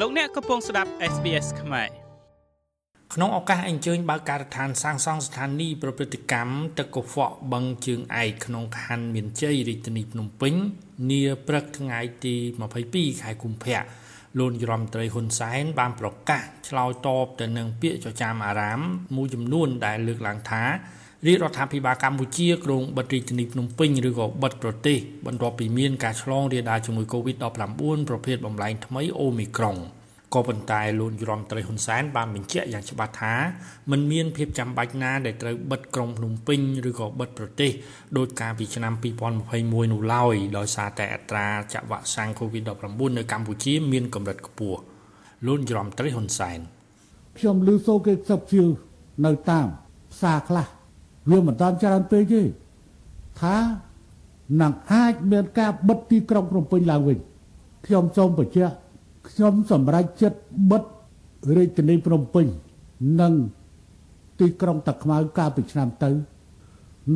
លោកអ្នកកំពុងស្ដាប់ SBS ខ្មែរក្នុងឱកាសអញ្ជើញបើកការដ្ឋានសាងសង់ស្ថានីយ៍ប្រព្រឹត្តកម្មទឹកកខ្វក់បឹងជើងឯកក្នុងខណ្ឌមានជ័យរាជធានីភ្នំពេញនាព្រឹកថ្ងៃទី22ខែកុម្ភៈលោកយមត្រីហ៊ុនសែនបានប្រកាសឆ្លើយតបទៅនឹងពាក្យចចាមអារាមមួយចំនួនដែលលើកឡើងថា រាជរដ្ឋាភិបាលកម្ពុជាក្រុងបិទរាជធានីភ្នំពេញឬក៏បិទប្រទេសបន្ទាប់ពីមានការឆ្លងរាលដាលជំងឺ Covid-19 ប្រភេទបំលែងថ្មីអូមីក្រុងក៏ប៉ុន្តែលោកយមត្រីហ៊ុនសែនបានបញ្ជាក់យ៉ាងច្បាស់ថាมันមានភាពចាំបាច់ណាដែលត្រូវបិទក្រុងភ្នំពេញឬក៏បិទប្រទេសដោយការពីឆ្នាំ2021នោះឡើយដោយសារតែអត្រាចាក់វ៉ាក់សាំង Covid-19 នៅកម្ពុជាមានកម្រិតខ្ពស់លោកយមត្រីហ៊ុនសែនខ្ញុំឮសូរគេខ្សឹបជឿនៅតាមផ្សារខ្លះ វាមិនតាន់ច្រើនពេកទេថានឹងអាចមានការបិទទីក្រុងភ្នំពេញឡើងវិញខ្ញុំសូមបញ្ជាក់ខ្ញុំសម្រេចចិត្តបិទរាជធានីភ្នំពេញនិងទីក្រុងតាខ្មៅកាលពីឆ្នាំទៅ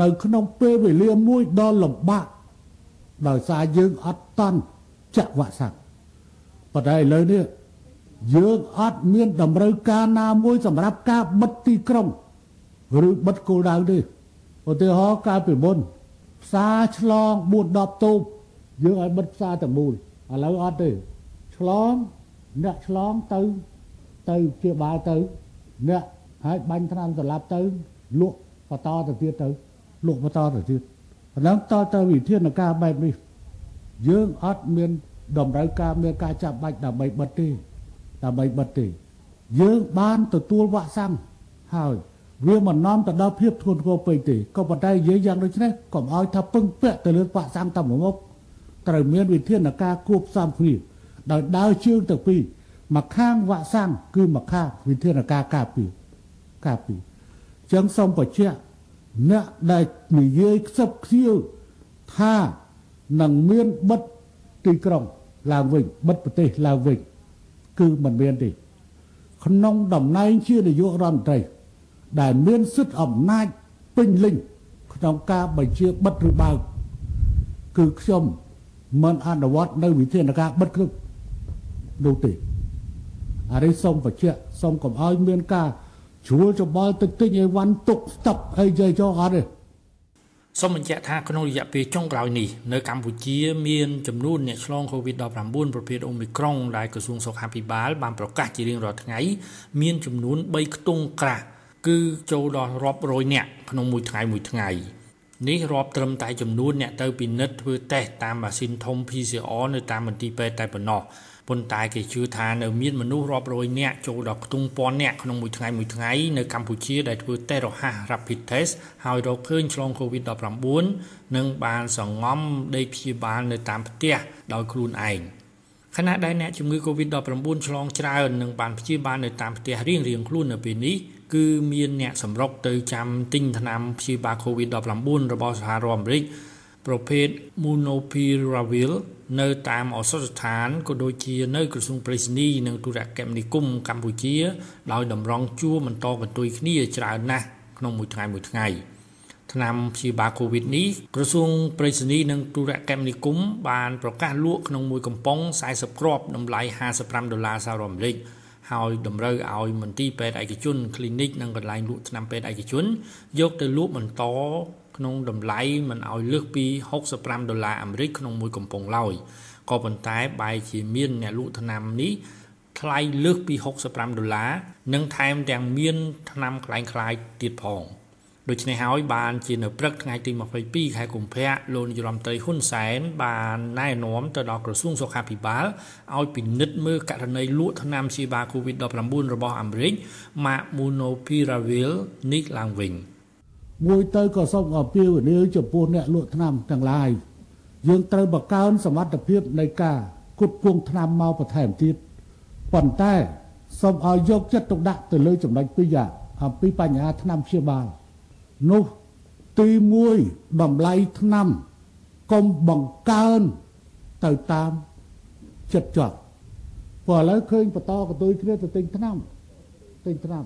នៅ ក្នុងពេលវេលាមួយដ៏លំបាកដោយសារយើងអត់តន់ចាក់វ៉ាក់សាំងប៉ុន្តែឥឡូវនេះយើងអត់មានតម្រូវការណាមួយសម្រាប់ការបិទទីក្រុង ឬបិទគោលដៅទេឧទាហរណ៍កាលពីមុនផ្សារឆ្លង4 10តូបយើងឲ្យបិទផ្សារទាំងមូលឥឡូវអត់ទេឆ្លងអ្នកឆ្លងទៅទៅជាបាលទៅអ្នកហើយបាញ់ថ្នាំសម្លាប់ទៅលក់បន្តទៅទៀតទៅលក់បន្តទៅទៀតអាហ្នឹងតទៅវិធានការបែបនេះយើងអត់មានតម្រូវការមានការចាប់បាច់ដើម្បីបិទទេដើម្បីបិទទេ យើងបានទទួលវ៉ាក់សាំងហើយ វាមិននាំទៅដល់ភាពធ្ងន់ធ្ងរពេកទេក៏ប៉ុន្តែនិយាយយ៉ាងដូចនេះកុំឲ្យថាពឹងពាក់ទៅលើវ៉ាក់សាំងតាមមុខត្រូវមានវិធានការគួបផ្សំគ្នាដោយដើរជើងទៅពីរមកខាងវ៉ាក់សាំងគឺមកខាងវិធានការការពារការពារចឹងសូមបញ្ជាក់អ្នកដែលនិយាយខ្សឹបខ្សៀវថានឹងមានបិទទីក្រុងឡើងវិញបិទប្រទេសឡើងវិញគឺមិនមានទេក្នុងតំណែងជានាយករដ្ឋមន្ត្រី ដែលមានសិទ្ធិអំណាចពេញលេញក្នុងការបញ្ជាបិទឬបើកគឺខ្ញុំមិនអនុវត្តនៅវិធានការបិទគ្រប់នោះទេអានេះសូមបញ្ជាក់សូមកុំឲ្យមានការជ្រួលច្បល់តិចតិចឲ្យវ៉ាន់ទុកស្តុកអីចេះចោអត់ទេសូមបញ្ជាក់ថាក្នុងរយៈពេលចុងក្រោយនេះនៅកម្ពុជាមានចំនួនអ្នកឆ្លង COVID-19 ប្រភេទអូមីក្រុងដែលក្រសួងសុខាភិបាលបានប្រកាសជារៀងរាល់ថ្ងៃមានចំនួន3ខ្ទង់ក្រាស់ គឺចូលដល់រាប់រយនាក់ក្នុងមួយថ្ងៃមួយថ្ងៃនេះរាប់ត្រឹមតែចំនួនអ្នកទៅពិនិត្យធ្វើតេស្តតាមម៉ាស៊ីនធំ PCR នៅតាមមន្ទីរពេទ្យតែប៉ុណ្ណោះប៉ុន្តែគេជឿថានៅមានមនុស្សរាប់រយនាក់ចូលដល់ខ្ទង់ពាន់នាក់ក្នុងមួយថ្ងៃមួយថ្ងៃនៅកម្ពុជាដែលធ្វើតេស្តរហ័ស Rapid Test ហើយរកឃើញឆ្លង COVID-19 និងបានសង្ងំដេកព្យាបាលនៅតាមផ្ទះដោយខ្លួនឯង ខណៈដែលអ្នកជំងឺ COVID-19 ឆ្លងច្រើននិងបានព្យាបាលនៅតាមផ្ទះរៀងៗខ្លួននៅពេលនេះគឺមានអ្នកសម្រុកទៅចាំទិញថ្នាំព្យាបាល COVID-19 របស់សហរដ្ឋអាមេរិកប្រភេទ Monopiravir នៅតាមឱសថស្ថានក៏ដូចជានៅក្រសួងប្រៃសណីនិងទូរគមនាគមន៍កម្ពុជា ដោយតម្រង់ជួរបន្តកន្ទុយគ្នាច្រើនណាស់ក្នុងមួយថ្ងៃមួយថ្ងៃ ថ្នាំព្យាបាលកូវីដនេះក្រសួងប្រៃសណីនិងទូរគមនាគមន៍បានប្រកាសលក់ក្នុងមួយកំប៉ុង40គ្រាប់តម្លៃ55ដុល្លារសហរដ្ឋអាមេរិកហើយតម្រូវឲ្យមន្ទីរពេទ្យឯកជន clinic និងកន្លែងលក់ថ្នាំពេទ្យឯកជន យកទៅលក់បន្តក្នុងតម្លៃមិនឲ្យលើសពី65ដុល្លារអាមេរិកក្នុងមួយកំប៉ុងឡើយក៏ប៉ុន្តែបែរជាមានអ្នកលក់ថ្នាំនេះថ្លៃលើសពី65ដុល្លារនិងថែមទាំងមានថ្នាំคล้ายៗទៀតផង។ ដូច្នេះហើយបានជានៅព្រឹកថ្ងៃទី22ខែកុម្ភៈលោកនាយរដ្ឋមន្ត្រីហ៊ុនសែនបានណែនាំទៅដល់ក្រសួងសុខាភិបាលឲ្យពិនិត្យមើលករណីលក់ថ្នាំព្យាបាល COVID-19 របស់អាមេរិក Mark Monopiravir នេះឡើងវិញមួយទៅក៏សូមអពាវនាវចំពោះអ្នកលក់ថ្នាំទាំងឡាយយើងត្រូវបង្កើនសមត្ថភាពនៃការគុតគង់ថ្នាំមកបន្ថែមទៀតប៉ុន្តែសូមឲ្យយកចិត្តទុកដាក់ទៅលើចំណុចពីរយ៉ាងអំពីបញ្ហាថ្នាំព្យាបាល នោះទី1តម្លៃថ្នាំកុំបង្កើនទៅតាមចិត្តចត់ព្រោះឥឡូវឃើញបន្តកតុយគ្នាទៅទិញថ្នាំទិញថ្នាំ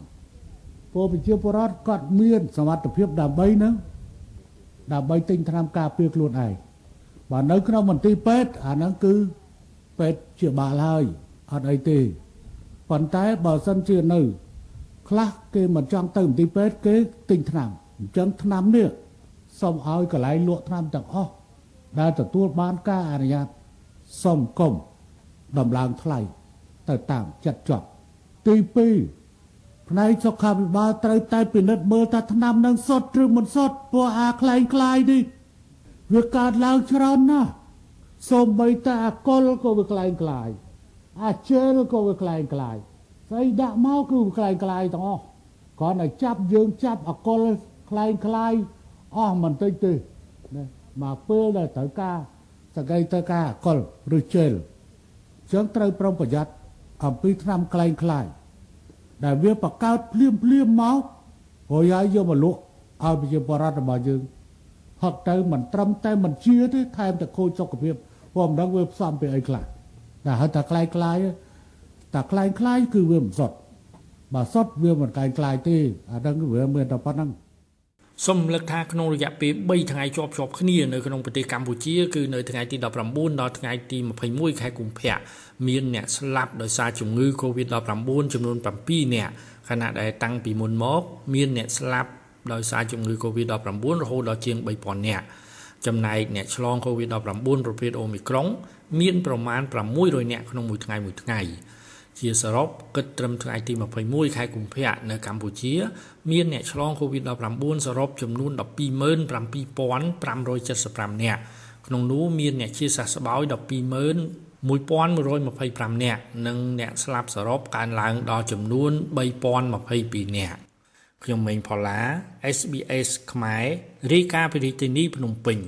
ព្រោះប្រជាពលរដ្ឋគាត់មានសមត្ថភាពដើម្បីនឹងដើម្បីទិញថ្នាំការពារខ្លួនឯងបើនៅក្នុងមន្ទីរពេទ្យអាហ្នឹងគឺពេទ្យជាបាលហើយអត់អីទេប៉ុន្តែបើសិនជានៅ ខ្លះគេមិនចង់ទៅមន្ទីរពេទ្យគេទិញថ្នាំ អញ្ចឹងថ្នាំនេះសូមឲ្យកន្លែងលក់ថ្នាំទាំងអស់ដែលទទួលបានការអនុញ្ញាតសូមកុំដំឡើងថ្លៃទៅតាមចិត្តចប់ទី2ផ្នែកសុខាភិបាលត្រូវតែពិនិត្យមើលថាថ្នាំនឹងសុទ្ធឬមិនសុទ្ធព្រោះអាខ្លែងខ្លាយនេះវាកើតឡើងច្រើនណាស់សូម្បីតែអាកុលក៏វាខ្លែងខ្លាយអាជើលក៏វាខ្លែងខ្លាយស្អីដាក់មកគឺវាខ្លែងខ្លាយទាំងអស់គ្រាន់តែចាប់យើងចាប់អាកុល ខ្លែងខ្លាយអស់មិនតិចទេណាមកពេលដែលត្រូវការសកៃត្រូវការអាកុលឬជើលចឹងត្រូវប្រុងប្រយ័ត្នអំពីថ្នាំខ្លែងខ្លាយដែលវាបកកើតភ្លាមភ្លាមមកហើយឲ្យយកមកលក់ឲ្យប្រជាពលរដ្ឋរបស់យើងហត់ទៅមិនត្រឹមតែមិនជាទេថែមតែខូចសុខភាពព្រោះមិនដឹងវាផ្សំពីអីខ្លះតែហៅថាខ្លែងខ្លាយតែខ្លែងខ្លាយគឺវាមិនសុទ្ធបើសុទ្ធវាមិនខ្លែងខ្លាយទេអាហ្នឹងវាមានតែប៉ុណ្្នឹង សូមលើកថាក្នុងរយៈពេល3ថ្ងៃជាប់ជាប់គ្នានៅក្នុងប្រទេសកម្ពុជាគឺនៅថ្ងៃទី19ដល់ថ្ងៃទី21ខែកុម្ភៈមានអ្នកស្លាប់ដោយសារជំងឺ Covid-19 ចំនួន7នាក់ខណៈដែលតាំងពីមុនមកមានអ្នកស្លាប់ដោយសារជំងឺ Covid-19 រហូតដល់ជាង3000នាក់ចំណែកអ្នកឆ្លង Covid-19 ប្រភេទ Omicron មានប្រមាណ600នាក់ក្នុងមួយថ្ងៃមួយថ្ងៃ ជាសរុបគិតត្រឹមថ្ងៃទី21ខែកុម្ភៈនៅកម្ពុជា មានអ្នកឆ្លង COVID-19 សរុបចំនួន127,575នាក់ក្នុងនោះមានអ្នកជាសះស្បើយ12125នាក់និងអ្នកស្លាប់សរុបកើនឡើងដល់ចំនួន3022នាក់ខ្ញុំម៉េងផល្លា SBS ខ្មែររាយការណ៍ពីរាជធានីភ្នំពេញ